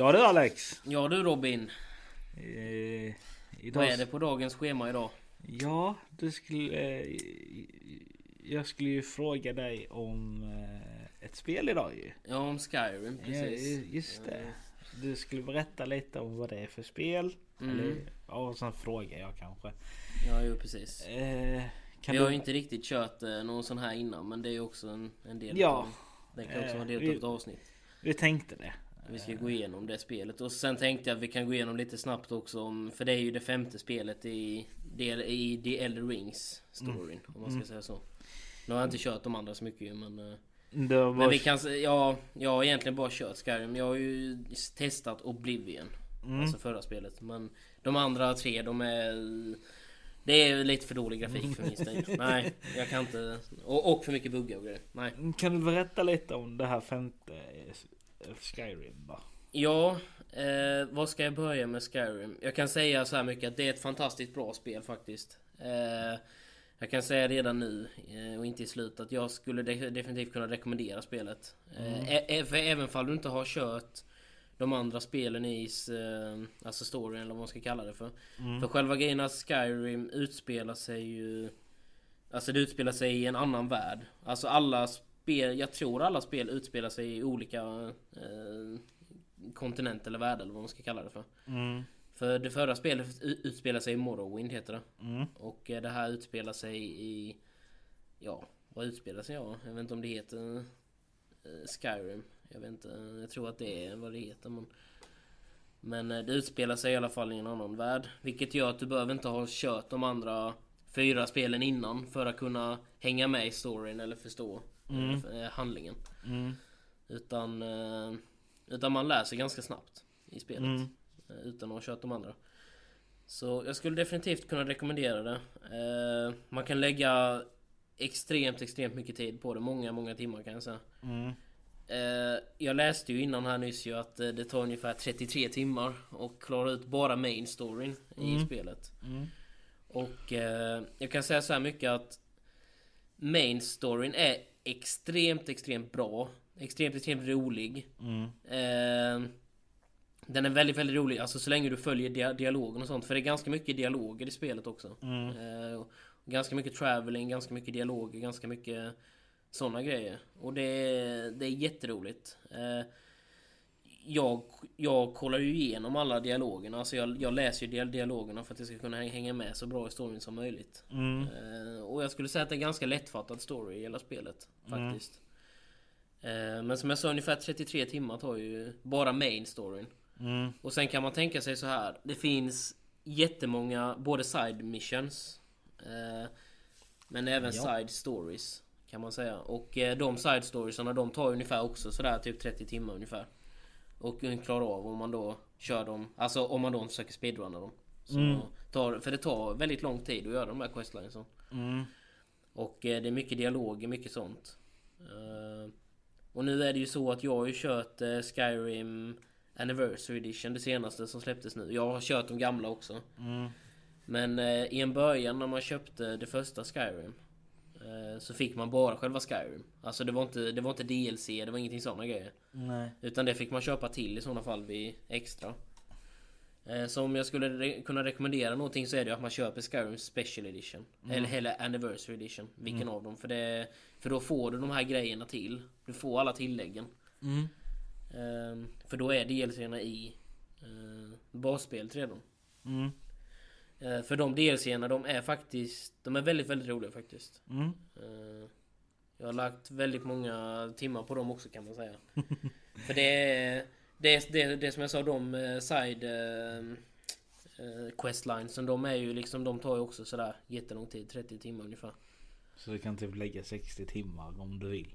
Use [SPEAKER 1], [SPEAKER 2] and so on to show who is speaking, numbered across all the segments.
[SPEAKER 1] Ja du Alex.
[SPEAKER 2] Ja du Robin.
[SPEAKER 1] Eh, idag...
[SPEAKER 2] Vad är det på dagens schema idag?
[SPEAKER 1] Ja, du skulle... Eh, jag skulle ju fråga dig om eh, ett spel idag ju.
[SPEAKER 2] Ja, om Skyrim precis.
[SPEAKER 1] Ja, just det. Du skulle berätta lite om vad det är för spel.
[SPEAKER 2] Mm.
[SPEAKER 1] Eller, ja, och sen frågar jag kanske.
[SPEAKER 2] Ja, jo precis.
[SPEAKER 1] Eh, kan
[SPEAKER 2] Vi
[SPEAKER 1] du...
[SPEAKER 2] har ju inte riktigt kört eh, någon sån här innan men det är ju också en, en del
[SPEAKER 1] Ja.
[SPEAKER 2] av Det kan också
[SPEAKER 1] Eh,
[SPEAKER 2] vara en del av ett avsnitt.
[SPEAKER 1] Vi tänkte det.
[SPEAKER 2] Vi ska gå igenom det spelet och sen tänkte jag att vi kan gå igenom lite snabbt också om För det är ju det femte spelet i i The Elder Rings storyn om man ska säga så. Nu har jag inte kört de andra så mycket men eh,
[SPEAKER 1] Det var...
[SPEAKER 2] Men vi kan ja, jag har egentligen bara kört Skyrim. Jag har ju testat Oblivion.
[SPEAKER 1] Mm.
[SPEAKER 2] Alltså förra spelet. Men de andra tre de är... Det är lite för dålig grafik för min stil. Nej, jag kan inte... Och, och för mycket buggar och grejer. Nej.
[SPEAKER 1] Kan du berätta lite om det här femte eh, Skyrim då?
[SPEAKER 2] Ja, eh, vad ska jag börja med Skyrim? Jag kan säga så här mycket att det är ett fantastiskt bra spel faktiskt. Eh, jag kan säga redan nu eh, och inte i slutet att jag skulle de- definitivt kunna rekommendera spelet. Eh, för även fall du inte har kört de andra spelen i eh, alltså storyn eller vad man ska kalla det för. För själva grejen att Skyrim utspelar sig ju Alltså det utspelar sig i en annan värld. Alltså alla spel, jag tror alla spel utspelar sig i olika eh, kontinent eller värld eller vad man ska kalla det för.
[SPEAKER 1] Mm.
[SPEAKER 2] För det förra spelet utspelar sig i Morrowind heter det.
[SPEAKER 1] Mm.
[SPEAKER 2] Och eh, det här utspelar sig i... Ja, vad utspelar sig ja? Jag vet inte om det heter eh, Skyrim. Jag vet inte, jag tror att det är vad det heter men... Men eh, det utspelar sig i alla fall i en annan värld. Vilket gör att du behöver inte ha kört de andra fyra spelen innan för att kunna hänga med i storyn eller förstå eh, handlingen.
[SPEAKER 1] Mm.
[SPEAKER 2] Utan, eh, utan man lär sig ganska snabbt i spelet.
[SPEAKER 1] Mm.
[SPEAKER 2] eh, Utan att ha kört de andra. Så jag skulle definitivt kunna rekommendera det. Man kan lägga extremt, extremt mycket tid på det. Många, många timmar kan jag säga.
[SPEAKER 1] Mm.
[SPEAKER 2] Jag läste ju innan här nyss ju att det tar ungefär 33 timmar och klara ut bara main storyn i spelet.
[SPEAKER 1] Mm.
[SPEAKER 2] Och jag kan säga så här mycket att main storyn är extremt, extremt bra. Extremt, extremt rolig.
[SPEAKER 1] Mm.
[SPEAKER 2] Eh, den är väldigt, väldigt rolig. Alltså så länge du följer dia- dialogen och sånt. För det är ganska mycket dialoger i spelet också.
[SPEAKER 1] Mm.
[SPEAKER 2] Eh, ganska mycket traveling, ganska mycket dialoger, ganska mycket sådana grejer. Och det är, det är jätteroligt. Eh, jag, jag kollar ju igenom alla dialogerna. Alltså jag, jag läser ju dia- dialogerna för att jag ska kunna hänga med så bra i storyn som möjligt.
[SPEAKER 1] Mm.
[SPEAKER 2] Eh, och jag skulle säga att det är en ganska lättfattad story i hela spelet. Faktiskt. Eh, men som jag sa, ungefär 33 timmar tar ju bara main storyn.
[SPEAKER 1] Mm.
[SPEAKER 2] Och sen kan man tänka sig så här. Det finns jättemånga, både side missions. Eh, men även
[SPEAKER 1] Ja.
[SPEAKER 2] side stories. Kan man säga. Och de side storiesarna de tar ungefär också sådär typ 30 timmar ungefär. Och eh, klarar av om man då kör dem. Alltså om man då försöker speedrunna dem. Så tar, för det tar väldigt lång tid att göra de här questlinesen.
[SPEAKER 1] Mm.
[SPEAKER 2] Och eh, det är mycket dialoger, mycket sånt. Eh, och nu är det ju så att jag har ju kört eh, Skyrim Anniversary Edition, det senaste som släpptes nu. Jag har kört de gamla också.
[SPEAKER 1] Mm.
[SPEAKER 2] Men eh, i en början när man köpte det första Skyrim så fick man bara själva Skyrim. Alltså det var inte, det var inte DLC, det var ingenting sådana grejer.
[SPEAKER 1] Nej.
[SPEAKER 2] Utan det fick man köpa till i sådana fall vid extra. Eh, Så om jag skulle re- kunna rekommendera någonting så är det att man köper Skyrim Special Edition. Eller hela Anniversary Edition. Vilken av dem. För, det, för då får du de här grejerna till. Du får alla tilläggen.
[SPEAKER 1] Mm.
[SPEAKER 2] Eh, För då är DLCerna i eh, basspelet redan. Eh, För de DLCerna de är faktiskt De är väldigt väldigt roliga faktiskt.
[SPEAKER 1] Mm.
[SPEAKER 2] Eh, Jag har lagt väldigt många timmar på dem också kan man säga. För det är det, det, det som jag sa, de eh, side questlinesen, de är ju liksom, de tar ju också sådär jättelång tid, 30 timmar ungefär.
[SPEAKER 1] Så du kan typ lägga 60 timmar om du vill.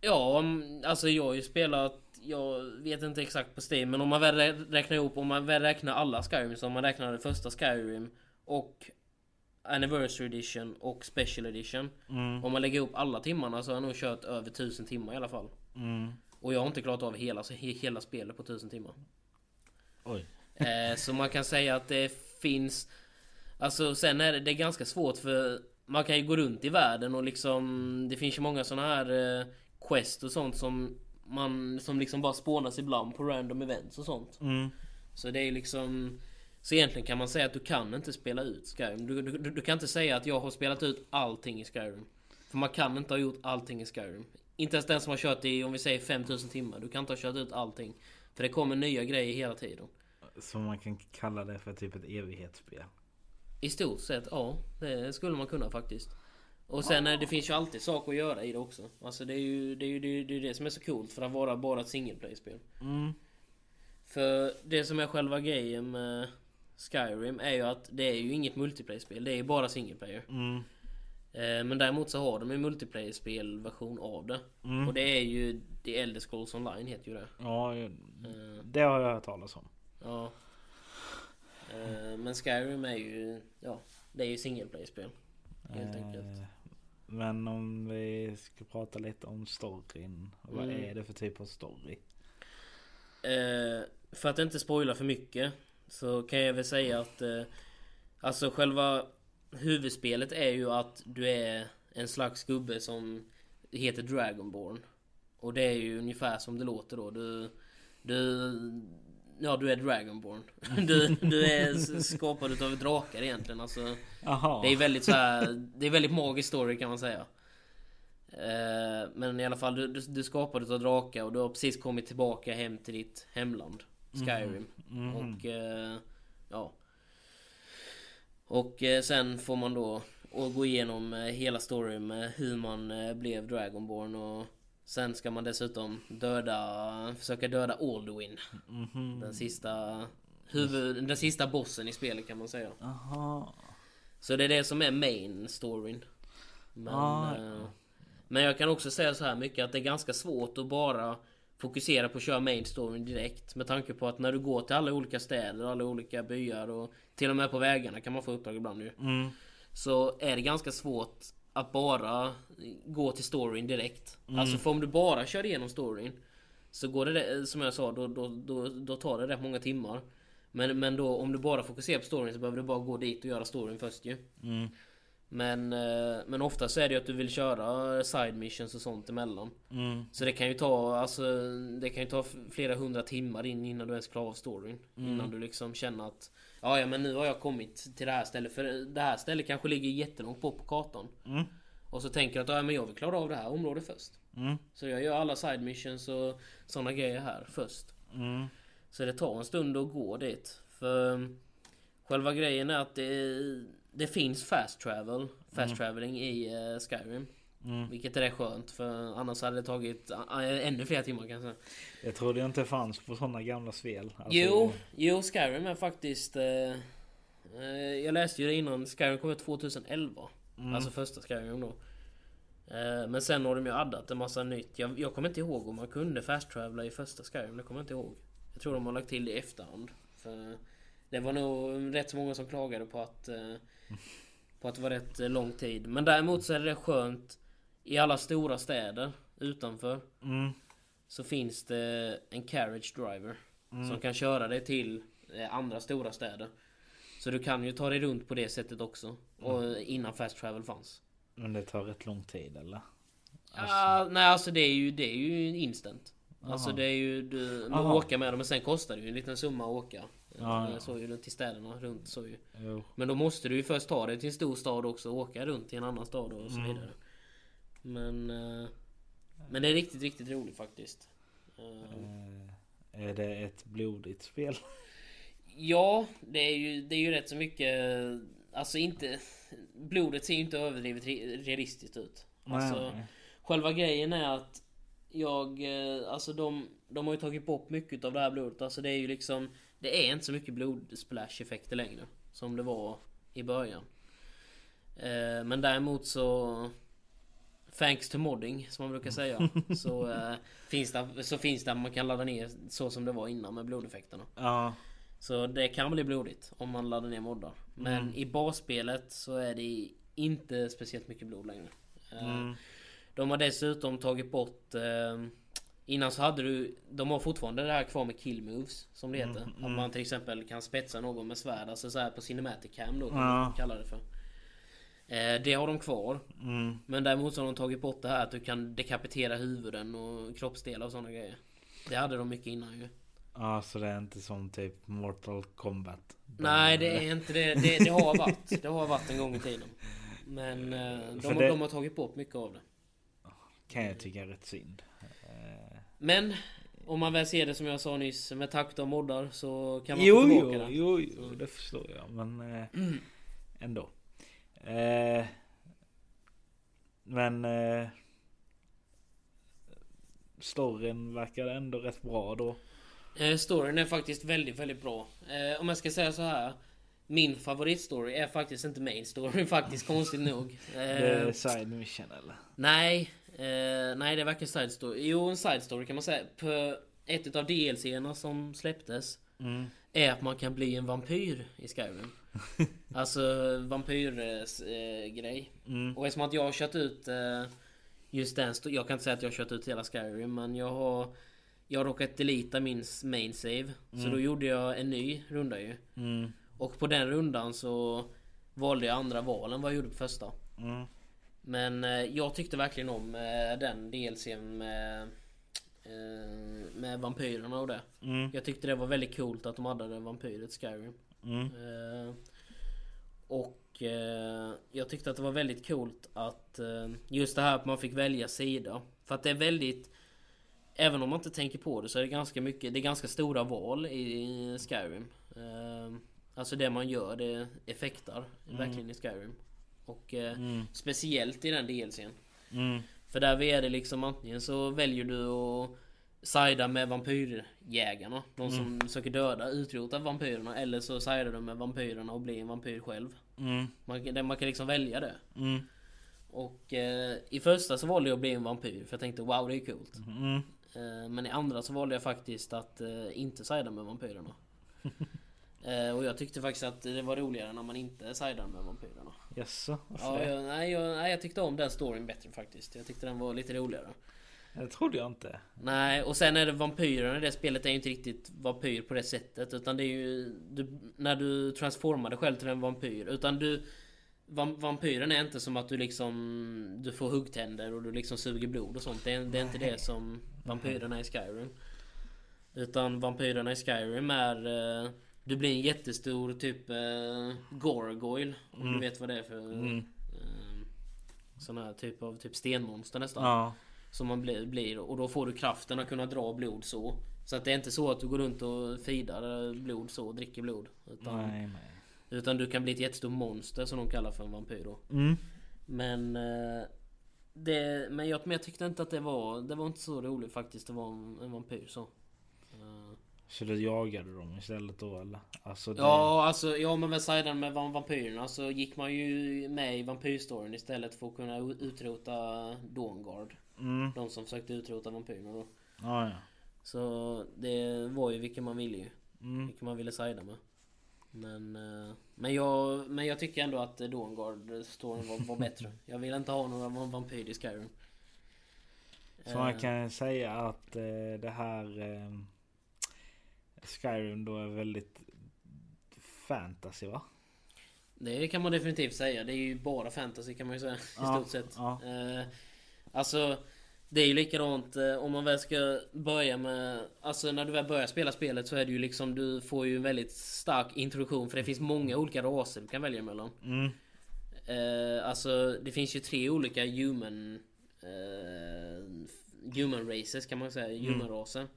[SPEAKER 2] Ja, om- alltså jag har ju spelat, jag vet inte exakt på Steam, men om man väl rä- räknar ihop, om man väl räknar alla Skyrim, så om man räknar det första Skyrim och Anniversary Edition och Special Edition.
[SPEAKER 1] Mm.
[SPEAKER 2] Om man lägger ihop alla timmarna så har jag nog kört över 1000 timmar i alla fall.
[SPEAKER 1] Mm.
[SPEAKER 2] Och jag har inte klarat av hela, hela spelet på 1000 timmar.
[SPEAKER 1] Oj.
[SPEAKER 2] Eh, så man kan säga att det finns... Alltså sen är det, det är ganska svårt för man kan ju gå runt i världen och liksom... Det finns ju många såna här eh, quest och sånt som man som liksom bara spånas ibland på random events och sånt.
[SPEAKER 1] Mm.
[SPEAKER 2] Så det är liksom Så egentligen kan man säga att du kan inte spela ut Skyrim. Du, du, du kan inte säga att jag har spelat ut allting i Skyrim. För man kan inte ha gjort allting i Skyrim. Inte ens den som har kört i, om vi säger 5000 timmar. Du kan inte ha kört ut allting. För det kommer nya grejer hela tiden.
[SPEAKER 1] Så man kan kalla det för typ ett evighetsspel.
[SPEAKER 2] I stort sett, ja. Det skulle man kunna faktiskt. Och sen eh, det finns ju alltid saker att göra i det också. Alltså det är ju det, är ju, det, är, det, är det som är så coolt för att vara bara ett single play-spel.
[SPEAKER 1] Mm.
[SPEAKER 2] För det som är själva grejen med Skyrim är ju att det är ju inget multiplayer-spel. Det är ju bara single player.
[SPEAKER 1] Mm.
[SPEAKER 2] Eh, Men däremot så har de en multiplayer-spelversion av det.
[SPEAKER 1] Mm.
[SPEAKER 2] Och det är ju The Elder Scrolls Online heter ju det.
[SPEAKER 1] Ja,
[SPEAKER 2] Eh,
[SPEAKER 1] det har jag hört talas om.
[SPEAKER 2] Ja. Eh, Men Skyrim är ju, ja, det är ju single player-spel. Helt
[SPEAKER 1] Eh,
[SPEAKER 2] enkelt.
[SPEAKER 1] Men om vi ska prata lite om storyn. Vad
[SPEAKER 2] Mm.
[SPEAKER 1] är det för typ av story?
[SPEAKER 2] För att inte spoila för mycket så kan jag väl säga att eh, Alltså själva huvudspelet är ju att du är en slags gubbe som heter Dragonborn. Och det är ju ungefär som det låter då. Du, du, ja du är Dragonborn. Du, du är skapad utav drakar egentligen. Alltså,
[SPEAKER 1] Jaha.
[SPEAKER 2] det är väldigt så här, Det är väldigt magisk story kan man säga. Eh, men i alla fall, du, du, du skapade utav drakar och du har precis kommit tillbaka hem till ditt hemland. Skyrim.
[SPEAKER 1] Mhm.
[SPEAKER 2] Och eh, ja. Och eh, sen får man då och gå igenom eh, hela storyn med hur man eh, blev Dragonborn och sen ska man dessutom döda, försöka döda Alduin.
[SPEAKER 1] Mhm.
[SPEAKER 2] Den sista huvud, den sista bossen i spelet kan man säga.
[SPEAKER 1] Jaha.
[SPEAKER 2] Så det är det som är main storyn. Men,
[SPEAKER 1] Ah.
[SPEAKER 2] eh, men jag kan också säga så här mycket att det är ganska svårt att bara fokusera på att köra main storyn direkt. Med tanke på att när du går till alla olika städer, alla olika byar och till och med på vägarna kan man få uppdrag ibland nu.
[SPEAKER 1] Mm.
[SPEAKER 2] Så är det ganska svårt att bara gå till storyn direkt. Alltså för om du bara kör igenom storyn Så går det, som jag sa, då, då, då, då tar det rätt många timmar. Men, men då om du bara fokuserar på storyn så behöver du bara gå dit och göra storyn först ju.
[SPEAKER 1] Mm.
[SPEAKER 2] Men, eh, men ofta så är det ju att du vill köra side missions och sånt emellan.
[SPEAKER 1] Mm.
[SPEAKER 2] Så det kan ju ta, alltså, det kan ju ta flera hundra timmar in innan du ens klarar av storyn. Innan du liksom känner att Ja, ja men nu har jag kommit till det här stället. För det här stället kanske ligger jättelångt bort på kartan.
[SPEAKER 1] Mm.
[SPEAKER 2] Och så tänker jag att ja, men jag vill klara av det här området först.
[SPEAKER 1] Mm.
[SPEAKER 2] Så jag gör alla side missions och sådana grejer här först.
[SPEAKER 1] Mm.
[SPEAKER 2] Så det tar en stund att gå dit. För själva grejen är att det, det finns fast travel, fast traveling i eh, Skyrim.
[SPEAKER 1] Mm.
[SPEAKER 2] Vilket är skönt för annars hade det tagit uh, ännu fler timmar kanske.
[SPEAKER 1] Jag trodde jag inte fanns på sådana gamla spel. Alltså,
[SPEAKER 2] Jo, jo Skyrim är faktiskt... eh, eh, jag läste ju det innan, Skyrim kom ut 2011.
[SPEAKER 1] Mm.
[SPEAKER 2] Alltså första Skyrim då. Eh, men sen har de ju addat en massa nytt. Jag, jag kommer inte ihåg om man kunde fast travela i första Skyrim. Det kommer jag inte ihåg. Jag tror de har lagt till det i efterhand. För det var nog rätt så många som klagade på att... eh, på att det var rätt eh, lång tid. Men däremot så är det skönt i alla stora städer utanför.
[SPEAKER 1] Mm.
[SPEAKER 2] Så finns det en carriage driver. Som kan köra dig till eh, andra stora städer. Så du kan ju ta dig runt på det sättet också. Och innan fast travel fanns.
[SPEAKER 1] Men det tar rätt lång tid eller?
[SPEAKER 2] Ah, nej alltså det är ju, det är ju instant. Alltså
[SPEAKER 1] Aha.
[SPEAKER 2] det är ju, du man
[SPEAKER 1] Aha.
[SPEAKER 2] åker med dem men sen kostar det ju en liten summa att åka.
[SPEAKER 1] Ja,
[SPEAKER 2] Eh,
[SPEAKER 1] ja.
[SPEAKER 2] Så ju runt till städerna runt så ju.
[SPEAKER 1] Jo.
[SPEAKER 2] Men då måste du ju först ta dig till en stor stad också och åka runt till en annan stad och så
[SPEAKER 1] Mm.
[SPEAKER 2] vidare. Men... eh, Men det är riktigt, riktigt roligt faktiskt. Eh,
[SPEAKER 1] Eh, är det ett blodigt spel?
[SPEAKER 2] Ja, det är ju, det är ju rätt så mycket... Alltså inte... Blodet ser ju inte överdrivet re- realistiskt ut. Alltså,
[SPEAKER 1] Nej.
[SPEAKER 2] själva grejen är att jag... eh, Alltså de, de har ju tagit bort mycket av det här blodet. Alltså det är ju liksom... Det är inte så mycket blodsplash effekter längre. Som det var i början. Eh, Men däremot så... Thanks to modding, som man brukar säga. så, eh, finns det, så finns det, man kan ladda ner så som det var innan med blodeffekterna.
[SPEAKER 1] Ja.
[SPEAKER 2] Så det kan bli blodigt om man laddar ner moddar. Men
[SPEAKER 1] Mm.
[SPEAKER 2] i basspelet så är det inte speciellt mycket blod längre. Eh,
[SPEAKER 1] Mm.
[SPEAKER 2] De har dessutom tagit bort... Eh, innan så hade du... De har fortfarande det här kvar med kill moves, som det heter.
[SPEAKER 1] Mm,
[SPEAKER 2] Att
[SPEAKER 1] mm.
[SPEAKER 2] man till exempel kan spetsa någon med svärd, alltså så här på cinematic cam då, kan
[SPEAKER 1] Ja.
[SPEAKER 2] man kalla det för. Eh, det har de kvar.
[SPEAKER 1] Mm.
[SPEAKER 2] Men däremot så har de tagit bort det här att du kan dekapitera huvuden och kroppsdelar och sådana grejer. Det hade de mycket innan ju.
[SPEAKER 1] Ja, så det är inte som typ Mortal Kombat.
[SPEAKER 2] Nej det är inte det. Det, det har varit. Det har varit en gång i tiden. Men eh, de, har-
[SPEAKER 1] det-
[SPEAKER 2] de har tagit bort mycket av det.
[SPEAKER 1] Kan jag tycka är rätt synd. Eh,
[SPEAKER 2] Men om man väl ser det som jag sa nyss med takt och moddar så kan man
[SPEAKER 1] Jo,
[SPEAKER 2] få
[SPEAKER 1] jo,
[SPEAKER 2] tillbaka det.
[SPEAKER 1] jo, jo, det förstår jag. Men eh, ändå. Eh, men eh, storyn verkar ändå rätt bra då.
[SPEAKER 2] Eh, storyn är faktiskt väldigt, väldigt bra. Eh, om jag ska säga så här. Min favoritstory är faktiskt inte main story faktiskt konstigt nog.
[SPEAKER 1] Det är
[SPEAKER 2] Eh,
[SPEAKER 1] side mission eller?
[SPEAKER 2] nej, eh, nej det är varken side story. Jo en side story kan man säga. På ett utav DLCerna som släpptes
[SPEAKER 1] Mm.
[SPEAKER 2] är att man kan bli en vampyr i Skyrim. alltså vampyrgrej. Eh.
[SPEAKER 1] Mm.
[SPEAKER 2] Och eftersom att jag har kört ut eh, just den, jag kan inte säga att jag har kört ut hela Skyrim men jag har Jag har råkat delita min main save. Så då gjorde jag en ny runda ju.
[SPEAKER 1] Mm.
[SPEAKER 2] Och på den rundan så valde jag andra val än vad jag gjorde på första.
[SPEAKER 1] Mm.
[SPEAKER 2] Men eh, jag tyckte verkligen om eh, den DLCn med eh, med vampyrerna och det.
[SPEAKER 1] Mm.
[SPEAKER 2] Jag tyckte det var väldigt coolt att de hade vampyrer i Skyrim.
[SPEAKER 1] Mm.
[SPEAKER 2] Och jag tyckte att det var väldigt coolt att just det här att man fick välja sida. För att det är väldigt Även om man inte tänker på det så är det ganska mycket Det är ganska stora val i Skyrim. Alltså det man gör det effektar verkligen i Skyrim. Och eh,
[SPEAKER 1] Mm.
[SPEAKER 2] speciellt i den DLCn.
[SPEAKER 1] Mm.
[SPEAKER 2] För där är det liksom antingen så väljer du att sida med vampyrjägarna. De som försöker döda, utrota vampyrerna. Eller så sidar du med vampyrerna och blir en vampyr själv.
[SPEAKER 1] Mm.
[SPEAKER 2] Man, kan- man kan liksom välja det.
[SPEAKER 1] Mm.
[SPEAKER 2] Och eh, i första så valde jag att bli en vampyr. För jag tänkte wow det är coolt.
[SPEAKER 1] Mm.
[SPEAKER 2] Eh, men i andra så valde jag faktiskt att eh, inte sida med vampyrerna. Eh, och jag tyckte faktiskt att det var roligare när man inte sidade med vampyrerna.
[SPEAKER 1] Jaså? varför
[SPEAKER 2] Ja, jag, nej, jag, nej, jag tyckte om den storyn bättre faktiskt. Jag tyckte den var lite roligare.
[SPEAKER 1] Det trodde jag inte.
[SPEAKER 2] Nej, och sen är det vampyrerna i det spelet är ju inte riktigt vampyr på det sättet. Utan det är ju du, när du transformar dig själv till en vampyr. Utan du... Vam, vampyren är inte som att du liksom... Du får huggtänder och du liksom suger blod och sånt. Det är, det är inte det som vampyrerna i Skyrim. Utan vampyrerna i Skyrim är... Du blir en jättestor typ eh, Gorgoyle. Om du vet vad det är för...
[SPEAKER 1] Mm.
[SPEAKER 2] Eh, sån här typ av typ stenmonster nästan.
[SPEAKER 1] Ja.
[SPEAKER 2] Som man blir, blir och då får du kraften att kunna dra blod så. Så att det är inte så att du går runt och feedar eh, blod så och dricker blod. Utan,
[SPEAKER 1] Nej, nej.
[SPEAKER 2] utan du kan bli ett jättestort monster som de kallar för en vampyr då.
[SPEAKER 1] Mm.
[SPEAKER 2] Men eh, det, men jag, men jag tyckte inte att det var Det var inte så roligt faktiskt att vara en, en vampyr så.
[SPEAKER 1] Så då jagade dem istället då eller? Alltså det...
[SPEAKER 2] Ja alltså ja men med sidan med vam- vampyrerna så gick man ju med i vampyrstoryn istället för att kunna utrota Dawnguard.
[SPEAKER 1] Mm.
[SPEAKER 2] De som försökte utrota vampyrerna då.
[SPEAKER 1] Ja, ja.
[SPEAKER 2] Så det var ju vilken man ville ju.
[SPEAKER 1] Mm.
[SPEAKER 2] Vilken man ville sida med. Men, eh, men, jag, men jag tycker ändå att Dawnguard-storyn var, var bättre. Jag vill inte ha några va- vampyrer i Skyrim.
[SPEAKER 1] Så man
[SPEAKER 2] Eh,
[SPEAKER 1] kan säga att eh, det här eh, Skyrim då är väldigt fantasy va?
[SPEAKER 2] Det kan man definitivt säga. Det är ju bara fantasy kan man ju säga. I
[SPEAKER 1] Ja,
[SPEAKER 2] stort sett.
[SPEAKER 1] ja.
[SPEAKER 2] Eh, alltså det är ju likadant eh, om man väl ska börja med... Alltså när du väl börjar spela spelet så är det ju liksom du får ju en väldigt stark introduktion för det finns många olika raser du kan välja mellan.
[SPEAKER 1] Mm.
[SPEAKER 2] Eh, alltså det finns ju tre olika human eh, Human races kan man säga, human raser.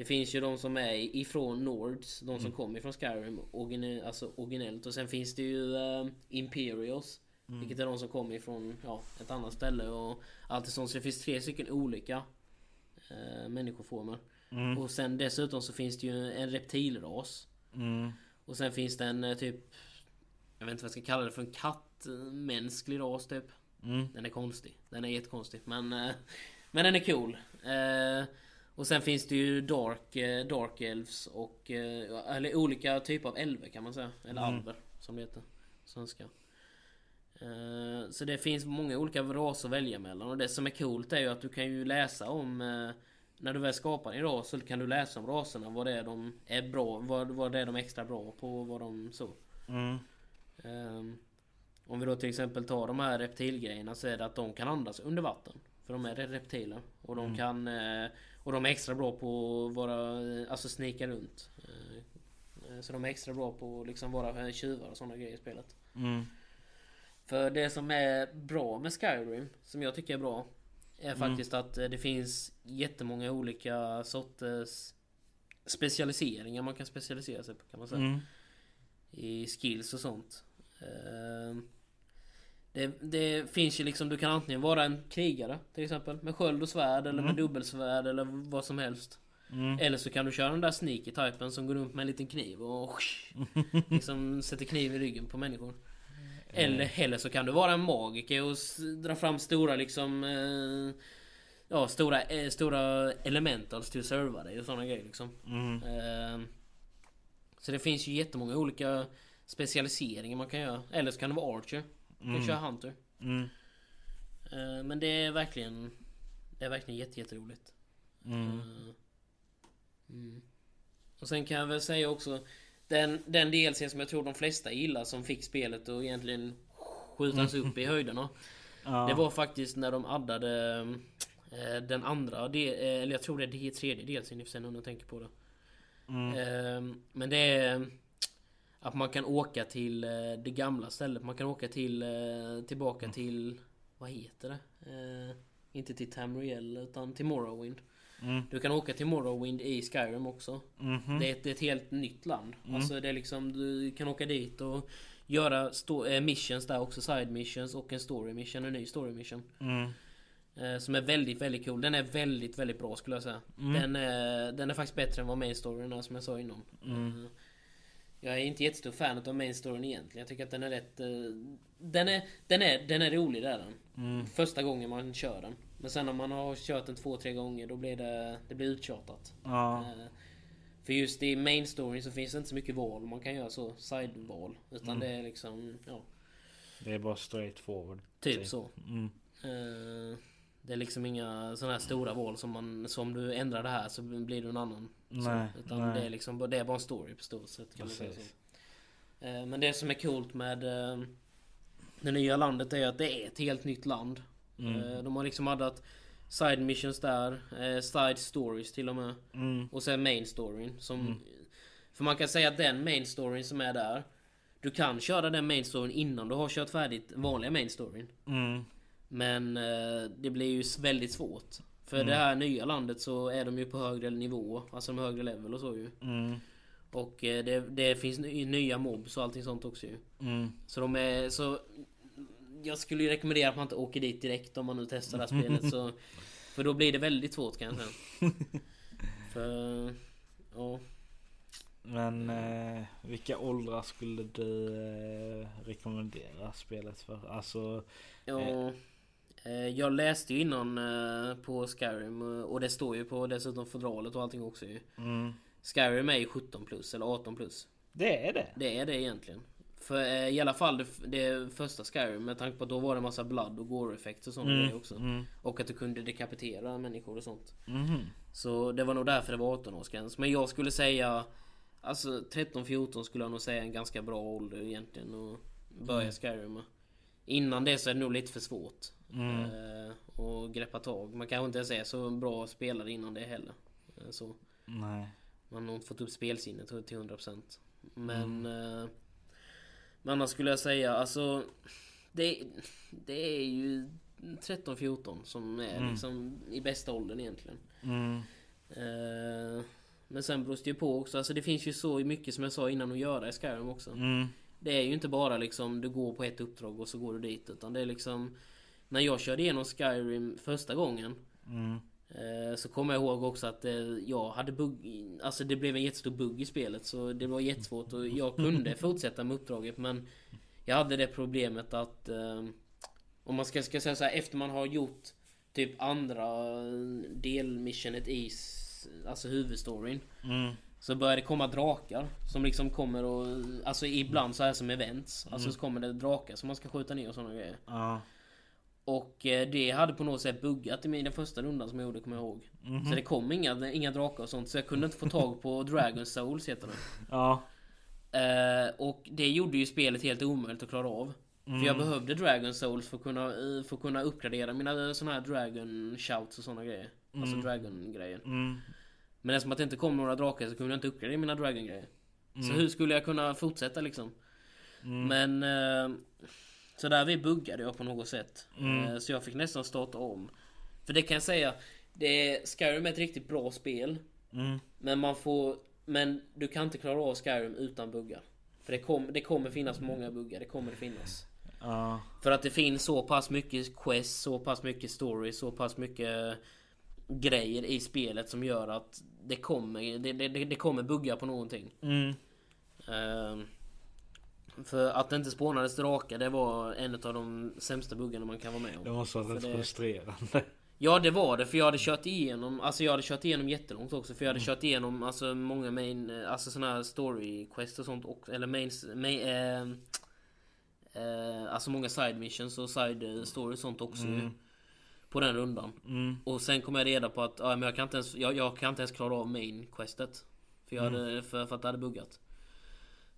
[SPEAKER 2] Det finns ju de som är ifrån Nords, de som kommer ifrån Skyrim origine, alltså originellt och sen finns det ju eh, Imperials. Vilket är de som kommer ifrån ja, ett annat ställe och allt sånt. Så det finns tre stycken olika eh, människoformer.
[SPEAKER 1] Mm.
[SPEAKER 2] Och sen dessutom så finns det ju en reptilras.
[SPEAKER 1] Mm.
[SPEAKER 2] Och sen finns det en eh, typ Jag vet inte vad jag ska kalla det för en kattmänsklig ras typ
[SPEAKER 1] Mm.
[SPEAKER 2] Den är konstig Den är jättekonstig men eh, Men den är cool eh, Och sen finns det ju Dark eh, Dark Elves och eh, Eller olika typer av älver kan man säga Eller
[SPEAKER 1] Mm.
[SPEAKER 2] alver som det heter Svenska eh, Så det finns många olika raser att välja mellan och det som är coolt är ju att du kan ju läsa om när du väl skapar din ras så kan du läsa om raserna, vad det är de är bra, vad, vad det är de är extra bra på, vad de så.
[SPEAKER 1] Mm.
[SPEAKER 2] Ehm, Om vi då till exempel tar de här reptilgrejerna så är det att de kan andas under vatten. För de är reptiler. Och de kan... eh, Och de är extra bra på att vara... Alltså snika runt. Eh, eh, Så de är extra bra på att liksom vara eh, tjuvar och sådana grejer i spelet.
[SPEAKER 1] Mm.
[SPEAKER 2] För det som är bra med Skyrim, som jag tycker är bra, är faktiskt att eh, det finns jättemånga olika sorters specialiseringar man kan specialisera sig på kan man säga.
[SPEAKER 1] Mm.
[SPEAKER 2] I skills och sånt. Det, det finns ju liksom, du kan antingen vara en krigare till exempel med sköld och svärd eller med dubbelsvärd eller vad som helst.
[SPEAKER 1] Mm.
[SPEAKER 2] Eller så kan du köra den där sneaky typen som går runt med en liten kniv och liksom sätter kniv i ryggen på människor. Eller, eller så kan du vara en magiker och dra fram stora liksom eh, Ja stora, eh, stora elementals till att serva dig och sådana grejer liksom.
[SPEAKER 1] Mm.
[SPEAKER 2] Eh, så det finns ju jättemånga olika specialiseringar man kan göra. Eller så kan det vara Archer. Du kan köra Hunter.
[SPEAKER 1] Mm.
[SPEAKER 2] Eh, men det är verkligen Det är verkligen jätte, jätteroligt.
[SPEAKER 1] Mm.
[SPEAKER 2] Eh, mm. Och sen kan jag väl säga också den, den DLC som jag tror de flesta gillar som fick spelet och egentligen skjutas upp i höjderna.
[SPEAKER 1] Ja.
[SPEAKER 2] Det var faktiskt när de addade eh, den andra, eh, eller jag tror det är det tredje DLCn i och för sig när jag tänker på det.
[SPEAKER 1] Mm.
[SPEAKER 2] Men det är att man kan åka till eh, det gamla stället. Man kan åka till eh, tillbaka till vad heter det? Eh, inte till Tamriel utan till Morrowind.
[SPEAKER 1] Mm.
[SPEAKER 2] Du kan åka till Morrowind i Skyrim också.
[SPEAKER 1] Mhm.
[SPEAKER 2] Det, är ett, det är ett helt nytt land. Alltså det är liksom du kan åka dit och göra sto- eh, missions där också. Side missions och en story mission. En ny story mission.
[SPEAKER 1] Mm.
[SPEAKER 2] Eh, som är väldigt, väldigt cool. Den är väldigt, väldigt bra skulle jag säga. Den, är, den är faktiskt bättre än vad main storyn är som jag sa innan. Eh, jag är inte jättestor fan av main storyn egentligen. Jag tycker att den är rätt... eh, den, är, den, är, den är rolig där den.
[SPEAKER 1] Mm.
[SPEAKER 2] Första gången man kör den. Men sen när man har kört den två, tre gånger då blir det, det blir uttjatat.
[SPEAKER 1] Ja.
[SPEAKER 2] Eh, För just i main storyn så finns det inte så mycket val man kan göra så, side-val. Utan det är liksom, ja,
[SPEAKER 1] Det är bara straight forward.
[SPEAKER 2] typ så.
[SPEAKER 1] Mm.
[SPEAKER 2] Eh, Det är liksom inga sådana här stora val som man, som du ändrar det här så blir du en annan.
[SPEAKER 1] Nej,
[SPEAKER 2] så, utan
[SPEAKER 1] nej.
[SPEAKER 2] det är liksom, det är bara en story på stort sätt kan säga så. Eh, Men det som är coolt med eh, det nya landet är att det är ett helt nytt land.
[SPEAKER 1] Mm.
[SPEAKER 2] Eh, De har liksom addat side missions där, side stories till och med.
[SPEAKER 1] Mm.
[SPEAKER 2] Och sen main storyn som... För man kan säga att den main storyn som är där Du kan köra den main storyn innan du har kört färdigt vanliga main storyn
[SPEAKER 1] Mm.
[SPEAKER 2] Men eh, det blir ju väldigt svårt För det här nya landet så är de ju på högre nivå Alltså de högre level och så ju
[SPEAKER 1] Mm.
[SPEAKER 2] Och eh, det, det finns ny- nya mobs och allting sånt också ju
[SPEAKER 1] Mm.
[SPEAKER 2] Så de är så... Jag skulle ju rekommendera att man inte åker dit direkt om man nu testar det här spelet så... För då blir det väldigt svårt kan jag säga. För... Ja.
[SPEAKER 1] Men eh, vilka åldrar skulle du eh, rekommendera spelet för? Alltså...
[SPEAKER 2] ja eh, jag läste ju innan eh, på Skyrim eh, och det står ju på dessutom fodralet och allting också ju.
[SPEAKER 1] Mm.
[SPEAKER 2] Skyrim är ju 17 plus eller 18 plus.
[SPEAKER 1] Det är det?
[SPEAKER 2] Det är det egentligen. För eh, i alla fall det, det första Skyrim med tanke på att då var det massa blood och gore effekter och sådana grejer också.
[SPEAKER 1] Mm.
[SPEAKER 2] Och att du kunde dekapitera människor och sånt.
[SPEAKER 1] Mhm.
[SPEAKER 2] Så det var nog därför det var 18-årsgräns. Men jag skulle säga... Alltså 13-14 skulle jag nog säga är en ganska bra ålder egentligen att börja Skyrim med. Innan det så är det nog lite för svårt.
[SPEAKER 1] Mm.
[SPEAKER 2] Eh, och greppa tag. Man kanske inte ens är så bra spelare innan det heller. Eh, så.
[SPEAKER 1] Nej.
[SPEAKER 2] Man har inte fått upp spelsinnet till 100%. Men... Eh, men annars skulle jag säga alltså... Det, det är ju 13-14 som är liksom i bästa åldern egentligen.
[SPEAKER 1] Mm.
[SPEAKER 2] Eh, men sen beror det ju på också. Alltså det finns ju så mycket som jag sa innan att göra i Skyrim också.
[SPEAKER 1] Mm.
[SPEAKER 2] Det är ju inte bara liksom du går på ett uppdrag och så går du dit. Utan det är liksom... När jag körde igenom Skyrim första gången.
[SPEAKER 1] Mm.
[SPEAKER 2] eh, Så kommer jag ihåg också att eh, jag hade bugg... Alltså det blev en jättestor bugg i spelet. Så det var jättesvårt och jag kunde fortsätta med uppdraget men... Jag hade det problemet att... Eh, om man ska, ska säga så här, efter man har gjort typ andra delmissionet i alltså huvudstoryn.
[SPEAKER 1] Mm.
[SPEAKER 2] Så börjar det komma drakar som liksom kommer och... Alltså ibland så här som events. Alltså så kommer det drakar som man ska skjuta ner och sådana grejer.
[SPEAKER 1] Ja.
[SPEAKER 2] Och eh, det hade på något sätt buggat i min den första rundan som jag gjorde kommer jag ihåg. Så det kom inga, inga drakar och sånt så jag kunde inte få tag på Dragon Souls heter det.
[SPEAKER 1] Ja.
[SPEAKER 2] Eh, och det gjorde ju spelet helt omöjligt att klara av. För jag behövde Dragon Souls för att kunna, eh, för att kunna uppgradera mina såna här Dragon Shouts och såna grejer. Alltså Dragon grejer.
[SPEAKER 1] Mm.
[SPEAKER 2] Men eftersom att det inte kom några drakar så kunde jag inte uppgradera mina Dragon grejer. Så hur skulle jag kunna fortsätta liksom? Men... Eh, så där vi buggade jag på något sätt. Eh, så jag fick nästan starta om. För det kan jag säga. Det är, Skyrim är ett riktigt bra spel.
[SPEAKER 1] Mm.
[SPEAKER 2] Men man får... Men du kan inte klara av Skyrim utan buggar. För det, kom, det kommer finnas många buggar. Det kommer det finnas.
[SPEAKER 1] Ja.
[SPEAKER 2] För att det finns så pass mycket quest, så pass mycket story, så pass mycket grejer i spelet som gör att det kommer, det, det, det kommer bugga på någonting.
[SPEAKER 1] Mm.
[SPEAKER 2] Ehm, för att det inte spånades drakar, det var en av de sämsta buggarna man kan vara med
[SPEAKER 1] Det
[SPEAKER 2] om.
[SPEAKER 1] måste vara rätt
[SPEAKER 2] För det-
[SPEAKER 1] frustrerande.
[SPEAKER 2] Ja det var det, för jag hade kört igenom, alltså jag hade kört igenom jättelångt också. För jag hade kört igenom alltså många main, alltså såna här story quest och sånt också. Eller main, main eh, eh, alltså många side missions och side eh, story och sånt också ju. På den rundan.
[SPEAKER 1] Mm.
[SPEAKER 2] Och sen kom jag reda på att ja, men jag, kan inte ens, jag, jag kan inte ens klara av main questet. För, jag hade, för, för att det hade buggat.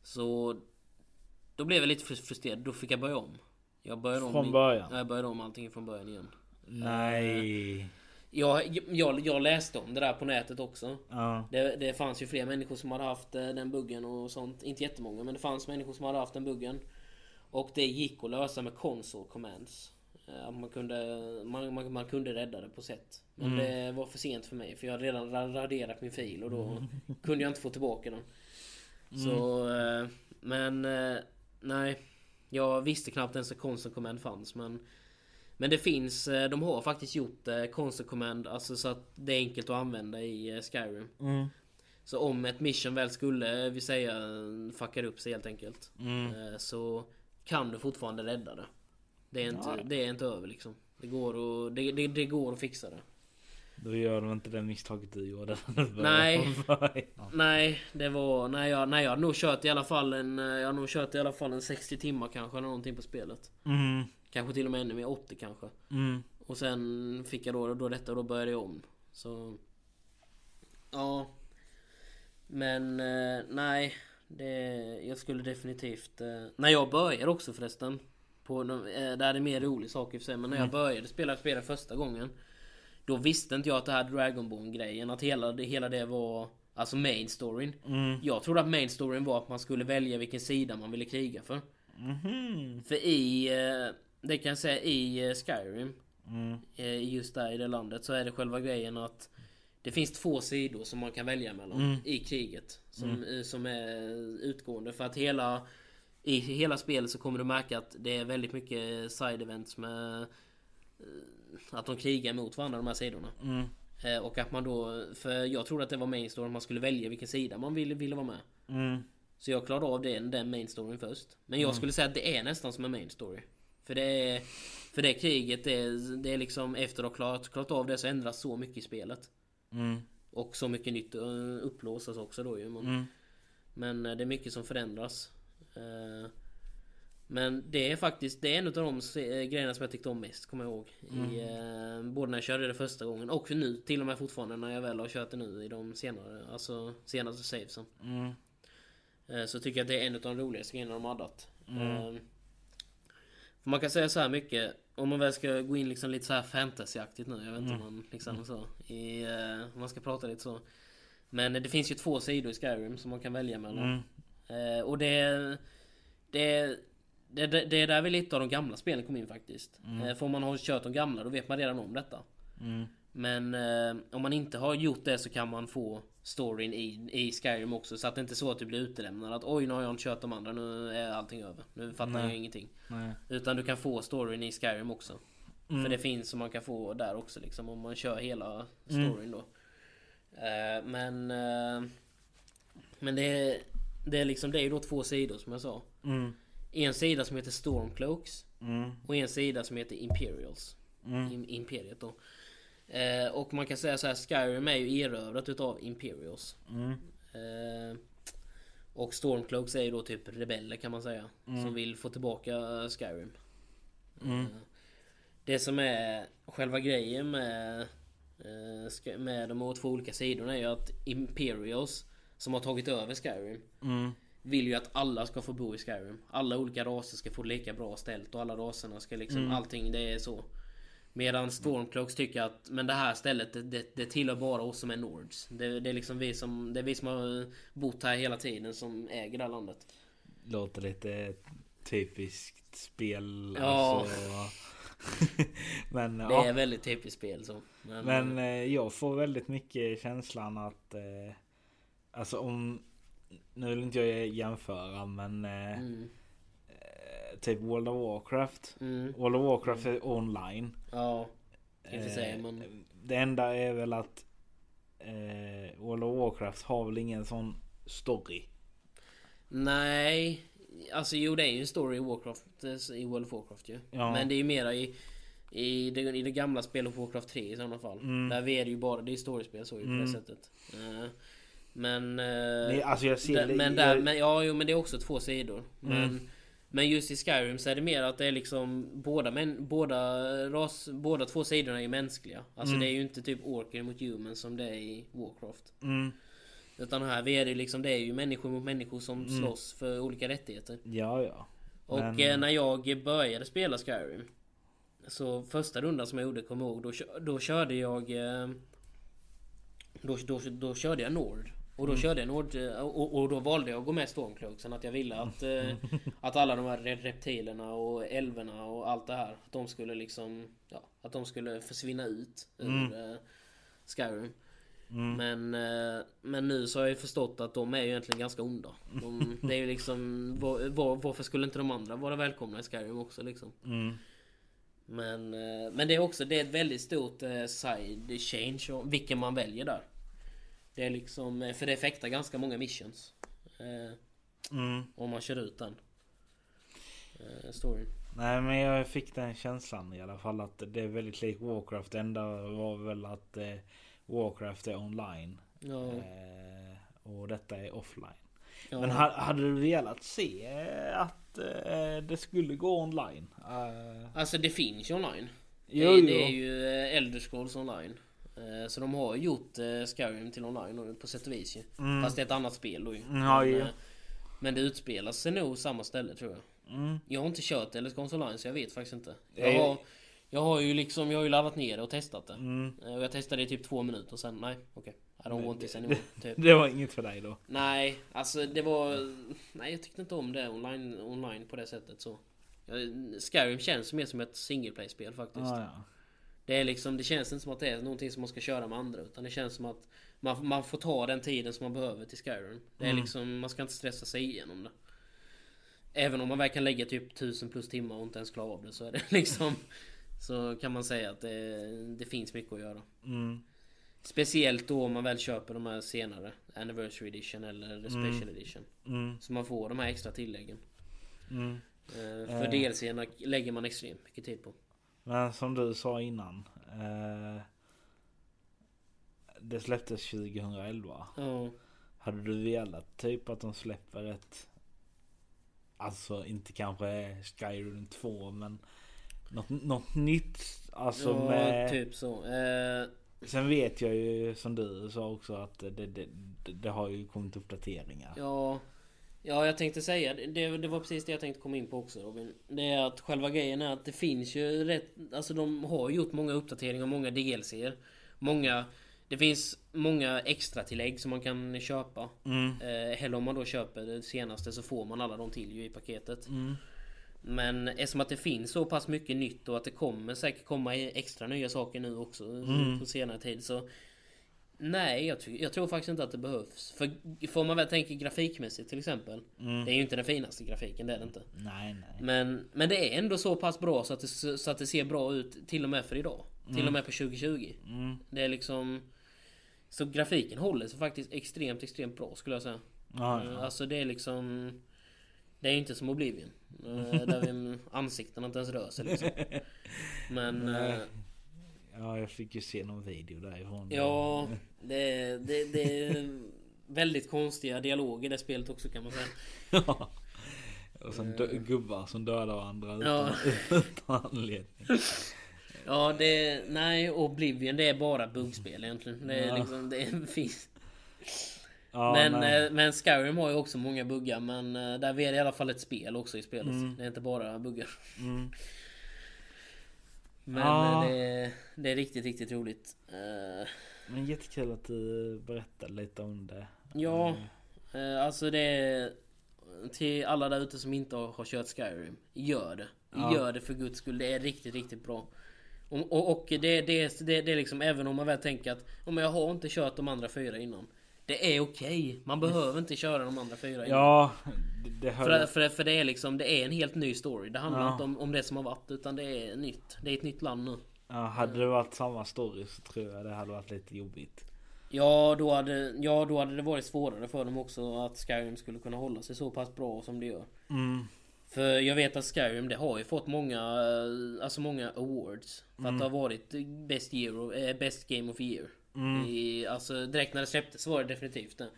[SPEAKER 2] Så då blev jag lite frus- frustrerad. Då fick jag börja om. Jag började om
[SPEAKER 1] Från början?
[SPEAKER 2] Ja, jag började om allting från början igen.
[SPEAKER 1] Nej.
[SPEAKER 2] Jag, jag, jag läste om det där på nätet också.
[SPEAKER 1] Ja.
[SPEAKER 2] Det, det fanns ju fler människor som hade haft eh, den buggen och sånt. Inte jättemånga men det fanns människor som hade haft den buggen. Och det gick att lösa med console commands. Eh, Att man kunde, man, man, man kunde rädda det på sätt. Men det var för sent för mig för jag hade redan ra- raderat min fil och då kunde jag inte få tillbaka den. Så, eh, men eh, nej. Jag visste knappt ens att console command fanns men men det finns, eh, de har faktiskt gjort eh, console command alltså så att det är enkelt att använda i eh, Skyrim.
[SPEAKER 1] Mm.
[SPEAKER 2] Så om ett mission väl skulle, vi säga, fuckar upp sig helt enkelt.
[SPEAKER 1] Mm.
[SPEAKER 2] Så kan du fortfarande rädda det. Det är inte, det är inte över liksom. Det går, att, det, det, det går att fixa det.
[SPEAKER 1] Då gör de inte det misstaget du gjorde.
[SPEAKER 2] Nej. Nej, det var... Nej jag, nej, jag har nog kört i alla fall en... Jag har nog kört i alla fall en 60 timmar kanske eller någonting på spelet.
[SPEAKER 1] Mm.
[SPEAKER 2] Kanske till och med ännu mer, 80 kanske.
[SPEAKER 1] Mm.
[SPEAKER 2] Och sen fick jag då, då detta och då började jag om. Så... Ja. Men eh, nej. Det, jag skulle definitivt... Eh, när jag började också förresten. På, eh, det här är mer rolig sak i och för sig. Men när jag började spela spelet första gången. Då visste inte jag att det här Dragonborn grejen. Att hela det, hela det var... Alltså main storyn.
[SPEAKER 1] Mm.
[SPEAKER 2] Jag trodde att main storyn var att man skulle välja vilken sida man ville kriga för.
[SPEAKER 1] Mhm.
[SPEAKER 2] För i... eh, Det kan jag säga i eh, Skyrim.
[SPEAKER 1] Mm.
[SPEAKER 2] eh, Just där i det landet så är det själva grejen att det finns två sidor som man kan välja mellan
[SPEAKER 1] Mm.
[SPEAKER 2] i kriget. Som, eh, som är utgående. För att hela i hela spelet så kommer du märka att det är väldigt mycket side events med att de krigar mot varandra de här sidorna.
[SPEAKER 1] Mm.
[SPEAKER 2] Eh, Och att man då, för jag trodde att det var main story, man skulle välja vilken sida man ville, ville vara med.
[SPEAKER 1] Mm.
[SPEAKER 2] Så jag klarade av den, den main storyn först. Men jag skulle säga att det är nästan som en main story. För det är... För det kriget, det är, det är liksom efter att ha klarat, klarat av det så ändras så mycket i spelet.
[SPEAKER 1] Mm.
[SPEAKER 2] Och så mycket nytt eh, upplåsas också då ju. Men,
[SPEAKER 1] Mm.
[SPEAKER 2] men eh, det är mycket som förändras. Men det är faktiskt, det är en av de eh, grejerna som jag tyckte om mest, kommer jag ihåg. I, eh, både när jag körde det första gången och för nu, till och med fortfarande när jag väl har kört det nu i de senare, alltså senaste savesen.
[SPEAKER 1] Mm.
[SPEAKER 2] Eh, Så tycker jag att det är en av de roligaste grejerna de har addat. Eh, För man kan säga så här mycket. Om man väl ska gå in liksom lite så här fantasyaktigt nu. Jag vet inte om man liksom så. I, eh, om man ska prata lite så. Men det finns ju två sidor i Skyrim som man kan välja mellan.
[SPEAKER 1] Mm.
[SPEAKER 2] Eh, och det... Det... Det, det, det är där väl lite av de gamla spelen kom in faktiskt. Eh, för om man har kört de gamla då vet man redan om detta.
[SPEAKER 1] Mm.
[SPEAKER 2] Men eh, om man inte har gjort det så kan man få storyn i, i Skyrim också. Så att det inte är så att du blir utelämnad. Att oj nu har jag inte kört de andra, nu är allting över. Nu fattar
[SPEAKER 1] Nej.
[SPEAKER 2] jag ingenting.
[SPEAKER 1] Nej.
[SPEAKER 2] Utan du kan få storyn i Skyrim också.
[SPEAKER 1] Mm.
[SPEAKER 2] För det finns som man kan få där också liksom om man kör hela storyn då. Eh, men... Eh, men det är, det är liksom, det är ju då två sidor som jag sa.
[SPEAKER 1] Mm.
[SPEAKER 2] En sida som heter Stormcloaks.
[SPEAKER 1] Mm.
[SPEAKER 2] Och en sida som heter Imperials.
[SPEAKER 1] Mm.
[SPEAKER 2] Im- Imperiet då. Eh, och man kan säga så här, Skyrim är ju erövrat utav Imperials.
[SPEAKER 1] Mm.
[SPEAKER 2] Eh, och Stormcloaks är ju då typ rebeller kan man säga. Som vill få tillbaka eh, Skyrim.
[SPEAKER 1] Mm.
[SPEAKER 2] Eh, det som är själva grejen med, eh, med de två olika sidorna är ju att Imperials som har tagit över Skyrim.
[SPEAKER 1] Mm.
[SPEAKER 2] Vill ju att alla ska få bo i Skyrim. Alla olika raser ska få lika bra ställt och alla raserna ska liksom,
[SPEAKER 1] Mm.
[SPEAKER 2] allting det är så. Medan Stormcloaks tycker att men det här stället det, det, det tillhör bara oss som är Nords. Det, det är liksom vi som, det är vi som har bott här hela tiden som äger det här landet.
[SPEAKER 1] Låter lite typiskt spel.
[SPEAKER 2] Ja.
[SPEAKER 1] Alltså. men
[SPEAKER 2] Det
[SPEAKER 1] ja.
[SPEAKER 2] är väldigt typiskt spel så. Men,
[SPEAKER 1] Men eh, jag får väldigt mycket känslan att eh, Alltså om Nu vill inte jag jämföra men eh,
[SPEAKER 2] mm,
[SPEAKER 1] eh, Typ World of Warcraft
[SPEAKER 2] mm,
[SPEAKER 1] World of Warcraft är online
[SPEAKER 2] ja. Inte säga,
[SPEAKER 1] Eh,
[SPEAKER 2] men-
[SPEAKER 1] Det enda är väl att eh, World of Warcraft har väl ingen sån story
[SPEAKER 2] Nej. Alltså jo det är ju en story i Warcraft. eh, I World of Warcraft ju.
[SPEAKER 1] Ja.
[SPEAKER 2] Men det är ju mera i i det, I det gamla spelet Warcraft 3 i sådana fall.
[SPEAKER 1] Mm.
[SPEAKER 2] Där är det ju bara det är storiespel så ju på det
[SPEAKER 1] Mm.
[SPEAKER 2] sättet. Eh, men... eh,
[SPEAKER 1] Nej, Alltså jag ser det-
[SPEAKER 2] men, där,
[SPEAKER 1] jag-
[SPEAKER 2] men, ja, jo, men det är också två sidor. Men,
[SPEAKER 1] Mm.
[SPEAKER 2] men just i Skyrim så är det mer att det är liksom båda, men, båda, ras, båda två sidorna är mänskliga. Alltså
[SPEAKER 1] Mm.
[SPEAKER 2] det är ju inte typ orker mot humans som det är i Warcraft.
[SPEAKER 1] mm,
[SPEAKER 2] Utan här är det liksom, det är ju människor mot människor som
[SPEAKER 1] Mm.
[SPEAKER 2] slåss för olika rättigheter.
[SPEAKER 1] Ja ja
[SPEAKER 2] Och
[SPEAKER 1] Men-
[SPEAKER 2] eh, när jag började spela Skyrim Så första rundan som jag gjorde, kom ihåg, då, då körde jag eh, då, då, då körde jag Nord Och då körde jag Nord eh, och, och då valde jag att gå med Stormcloaksen att jag ville att eh, Att alla de här re- reptilerna och älvorna och allt det här Att de skulle liksom Ja, att de skulle försvinna ut ur
[SPEAKER 1] Mm.
[SPEAKER 2] eh, Skyrim
[SPEAKER 1] mm,
[SPEAKER 2] men, eh, men nu så har jag ju förstått att de är ju egentligen ganska onda. De, det är ju liksom, var, var, varför skulle inte de andra vara välkomna i Skyrim också liksom?
[SPEAKER 1] mm,
[SPEAKER 2] Men, eh, men det är också, det är ett väldigt stort eh, side change vilken man väljer där. Det är liksom, eh, för det effektar ganska många missions. Eh,
[SPEAKER 1] mm.
[SPEAKER 2] om man kör ut den. Eh, storyn.
[SPEAKER 1] Nej men jag fick den känslan i alla fall att det är väldigt likt Warcraft. Det enda var väl att eh, Warcraft är online.
[SPEAKER 2] Ja,
[SPEAKER 1] Eh, och detta är offline.
[SPEAKER 2] ja.
[SPEAKER 1] Men ha, hade du velat se att eh, det skulle gå online? Eh,
[SPEAKER 2] Alltså det finns ju online.
[SPEAKER 1] jo,
[SPEAKER 2] det,
[SPEAKER 1] jo.
[SPEAKER 2] det är ju Elder Scrolls online. Eh, Så de har gjort eh, Skyrim till online på sätt och vis ju.
[SPEAKER 1] Mm.
[SPEAKER 2] Fast det är ett annat spel då ju.
[SPEAKER 1] Mm, ja,
[SPEAKER 2] men,
[SPEAKER 1] ju.
[SPEAKER 2] eh, men det utspelar sig nog samma ställe tror jag.
[SPEAKER 1] Mm.
[SPEAKER 2] Jag har inte kört Elder Scrolls online så jag vet faktiskt inte.
[SPEAKER 1] Jag
[SPEAKER 2] har, jag har ju liksom, jag har ju laddat ner det och testat det.
[SPEAKER 1] Mm.
[SPEAKER 2] Och jag testade det i typ två minuter och sen nej, okej. I don't want this anymore. Typ.
[SPEAKER 1] Det var inget för dig då?
[SPEAKER 2] Nej, alltså det var... Nej, jag tyckte inte om det online, online på det sättet så. Skyrim känns mer som ett single play-spel faktiskt.
[SPEAKER 1] Ah, ja.
[SPEAKER 2] Det är liksom, det känns inte som att det är någonting som man ska köra med andra utan det känns som att man, man får ta den tiden som man behöver till Skyrim. Det är
[SPEAKER 1] Mm.
[SPEAKER 2] liksom, man ska inte stressa sig igenom det. Även om man väl kan lägga typ 1000 plus timmar och inte ens klara av det så är det liksom Så kan man säga att det, det finns mycket att göra.
[SPEAKER 1] Mm.
[SPEAKER 2] Speciellt då om man väl köper de här senare Anniversary edition eller Special edition.
[SPEAKER 1] Mm.
[SPEAKER 2] Så man får de här extra tilläggen.
[SPEAKER 1] Mm.
[SPEAKER 2] Eh, För
[SPEAKER 1] Eh.
[SPEAKER 2] DLC lägger man extremt mycket tid på.
[SPEAKER 1] Men som du sa innan. Eh, det släpptes 2011.
[SPEAKER 2] Ja.
[SPEAKER 1] Hade du velat typ att de släpper ett Alltså inte kanske Skyrim 2 men Något, något nytt Alltså
[SPEAKER 2] ja,
[SPEAKER 1] med
[SPEAKER 2] typ så. Eh,
[SPEAKER 1] Sen vet jag ju som du sa också att det, det, det, det har ju kommit uppdateringar.
[SPEAKER 2] Ja, ja jag tänkte säga det, det var precis det jag tänkte komma in på också Robin. Det är att själva grejen är att det finns ju rätt, alltså de har gjort många uppdateringar, många DLCer. Många, det finns många extra tillägg som man kan köpa.
[SPEAKER 1] Mm.
[SPEAKER 2] Eh, eller om man då köper det senaste så får man alla de till ju i paketet.
[SPEAKER 1] Mm.
[SPEAKER 2] Men eftersom att det finns så pass mycket nytt och att det kommer säkert komma extra nya saker nu också
[SPEAKER 1] Mm.
[SPEAKER 2] på senare tid så Nej, jag, ty- jag tror faktiskt inte att det behövs. För får man väl tänka grafikmässigt till exempel.
[SPEAKER 1] Mm.
[SPEAKER 2] Det är ju inte den finaste grafiken, det är det inte.
[SPEAKER 1] Nej nej.
[SPEAKER 2] Men, men det är ändå så pass bra så att, det, så att det ser bra ut till och med för idag. Till och med på 2020.
[SPEAKER 1] Mm.
[SPEAKER 2] Det är liksom... Så grafiken håller sig faktiskt extremt, extremt bra skulle jag säga.
[SPEAKER 1] Ja,
[SPEAKER 2] Eh,
[SPEAKER 1] ja.
[SPEAKER 2] Alltså det är liksom... Det är inte som Oblivion. eh, Där vi, ansiktena inte ens rör sig liksom. Men... Eh,
[SPEAKER 1] ja jag fick ju se någon video därifrån.
[SPEAKER 2] Ja, det, det, det är väldigt konstiga dialoger i det spelet också kan man säga.
[SPEAKER 1] Ja. Och sen dö- gubbar som dödar varandra utan,
[SPEAKER 2] Ja.
[SPEAKER 1] utan anledning.
[SPEAKER 2] Ja, det... Nej, Oblivion det är bara buggspel egentligen. Det är
[SPEAKER 1] Ja.
[SPEAKER 2] liksom... Det finns...
[SPEAKER 1] Ja,
[SPEAKER 2] men,
[SPEAKER 1] nej.
[SPEAKER 2] eh, men Skyrim har ju också många buggar men eh, där är det i alla fall ett spel också i spelet.
[SPEAKER 1] Mm.
[SPEAKER 2] Det är inte bara buggar.
[SPEAKER 1] Mm.
[SPEAKER 2] Men
[SPEAKER 1] Ja.
[SPEAKER 2] det, är- det är riktigt, riktigt roligt. Eh,
[SPEAKER 1] Men jättekul att du berättar lite om det.
[SPEAKER 2] Ja, eh, alltså det är till alla där ute som inte har, har kört Skyrim. Gör det.
[SPEAKER 1] Ja.
[SPEAKER 2] Gör det för guds skull. Det är riktigt, riktigt bra. Och, och, och det, det, det, det är liksom även om man väl tänker att om jag har inte kört de andra fyra innan. Det är okej. Man behöver inte köra de andra fyra.
[SPEAKER 1] Ja, det, det
[SPEAKER 2] För, för, för det är liksom det är en helt ny story. Det handlar
[SPEAKER 1] Ja.
[SPEAKER 2] inte om, om det som har varit utan det är nytt. Det är ett nytt land nu.
[SPEAKER 1] ja, Hade det varit samma story så tror jag det hade varit lite jobbigt.
[SPEAKER 2] Ja då, hade, ja, då hade det varit svårare för dem också att Skyrim skulle kunna hålla sig så pass bra som det gör.
[SPEAKER 1] Mm.
[SPEAKER 2] För jag vet att Skyrim det har ju fått många, alltså många awards. För att det har varit best, year eh, best game of year.
[SPEAKER 1] Mm.
[SPEAKER 2] I, alltså direkt när det släpptes var det definitivt det.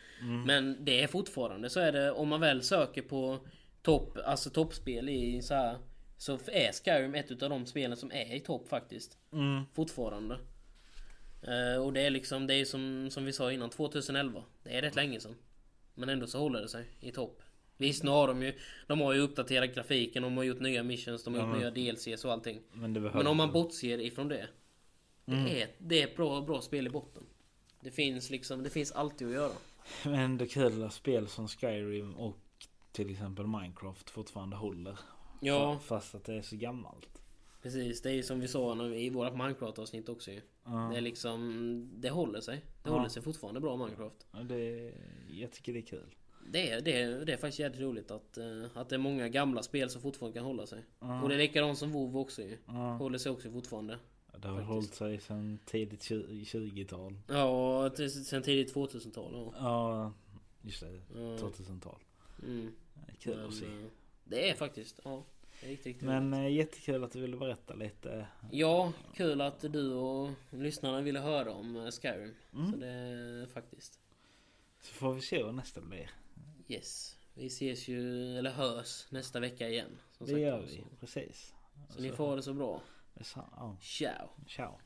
[SPEAKER 2] Men det är fortfarande så är det om man väl söker på topp, alltså toppspel i så här. Så är Skyrim ett utav de spelen som är i topp faktiskt.
[SPEAKER 1] Mm.
[SPEAKER 2] Fortfarande. Eh, och det är liksom, det är som, som vi sa innan, 2011. Det är rätt länge sedan. Men ändå så håller det sig i topp. Visst, nu har de ju, de har ju uppdaterat grafiken, de har gjort nya missions, de har gjort nya DLCs och allting.
[SPEAKER 1] Men
[SPEAKER 2] Men om man bortser ifrån det. Det är, det är ett bra, bra spel i botten. Det finns liksom, det finns alltid att göra.
[SPEAKER 1] Men ändå kul att spel som Skyrim och till exempel Minecraft fortfarande håller.
[SPEAKER 2] Ja,
[SPEAKER 1] Fa- Fast att det är så gammalt.
[SPEAKER 2] precis. Det är ju som vi sa i vårat Minecraft-avsnitt också ju.
[SPEAKER 1] Ja.
[SPEAKER 2] Det är liksom, det håller sig. Det
[SPEAKER 1] Ja.
[SPEAKER 2] håller sig fortfarande bra Minecraft.
[SPEAKER 1] Ja, det, jag tycker det är kul.
[SPEAKER 2] Det är, det, är, det är faktiskt jävligt roligt att, eh, att det är många gamla spel som fortfarande kan hålla sig.
[SPEAKER 1] Ja.
[SPEAKER 2] Och det är likadant som WoW också ju. Håller sig också fortfarande.
[SPEAKER 1] Det har
[SPEAKER 2] Faktiskt.
[SPEAKER 1] hållit sig sedan tidigt tju- 20-tal.
[SPEAKER 2] Ja, sen tidigt 2000-tal. Ja.
[SPEAKER 1] Ja, just det.
[SPEAKER 2] Ja.
[SPEAKER 1] 2000-tal.
[SPEAKER 2] Mm.
[SPEAKER 1] Kul
[SPEAKER 2] Men,
[SPEAKER 1] att se.
[SPEAKER 2] eh, Det är faktiskt, ja. Är riktigt, riktigt
[SPEAKER 1] Men eh, jättekul att du ville berätta lite.
[SPEAKER 2] Ja, kul att du och lyssnarna ville höra om eh, Skyrim.
[SPEAKER 1] Mm.
[SPEAKER 2] Så det är faktiskt.
[SPEAKER 1] Så får vi se vad nästa blir.
[SPEAKER 2] Yes. Vi ses ju, eller hörs nästa vecka igen.
[SPEAKER 1] Det
[SPEAKER 2] sagt
[SPEAKER 1] gör vi, precis.
[SPEAKER 2] Så, så ni får ha det så bra.
[SPEAKER 1] Ja,
[SPEAKER 2] Ciao!
[SPEAKER 1] ciao.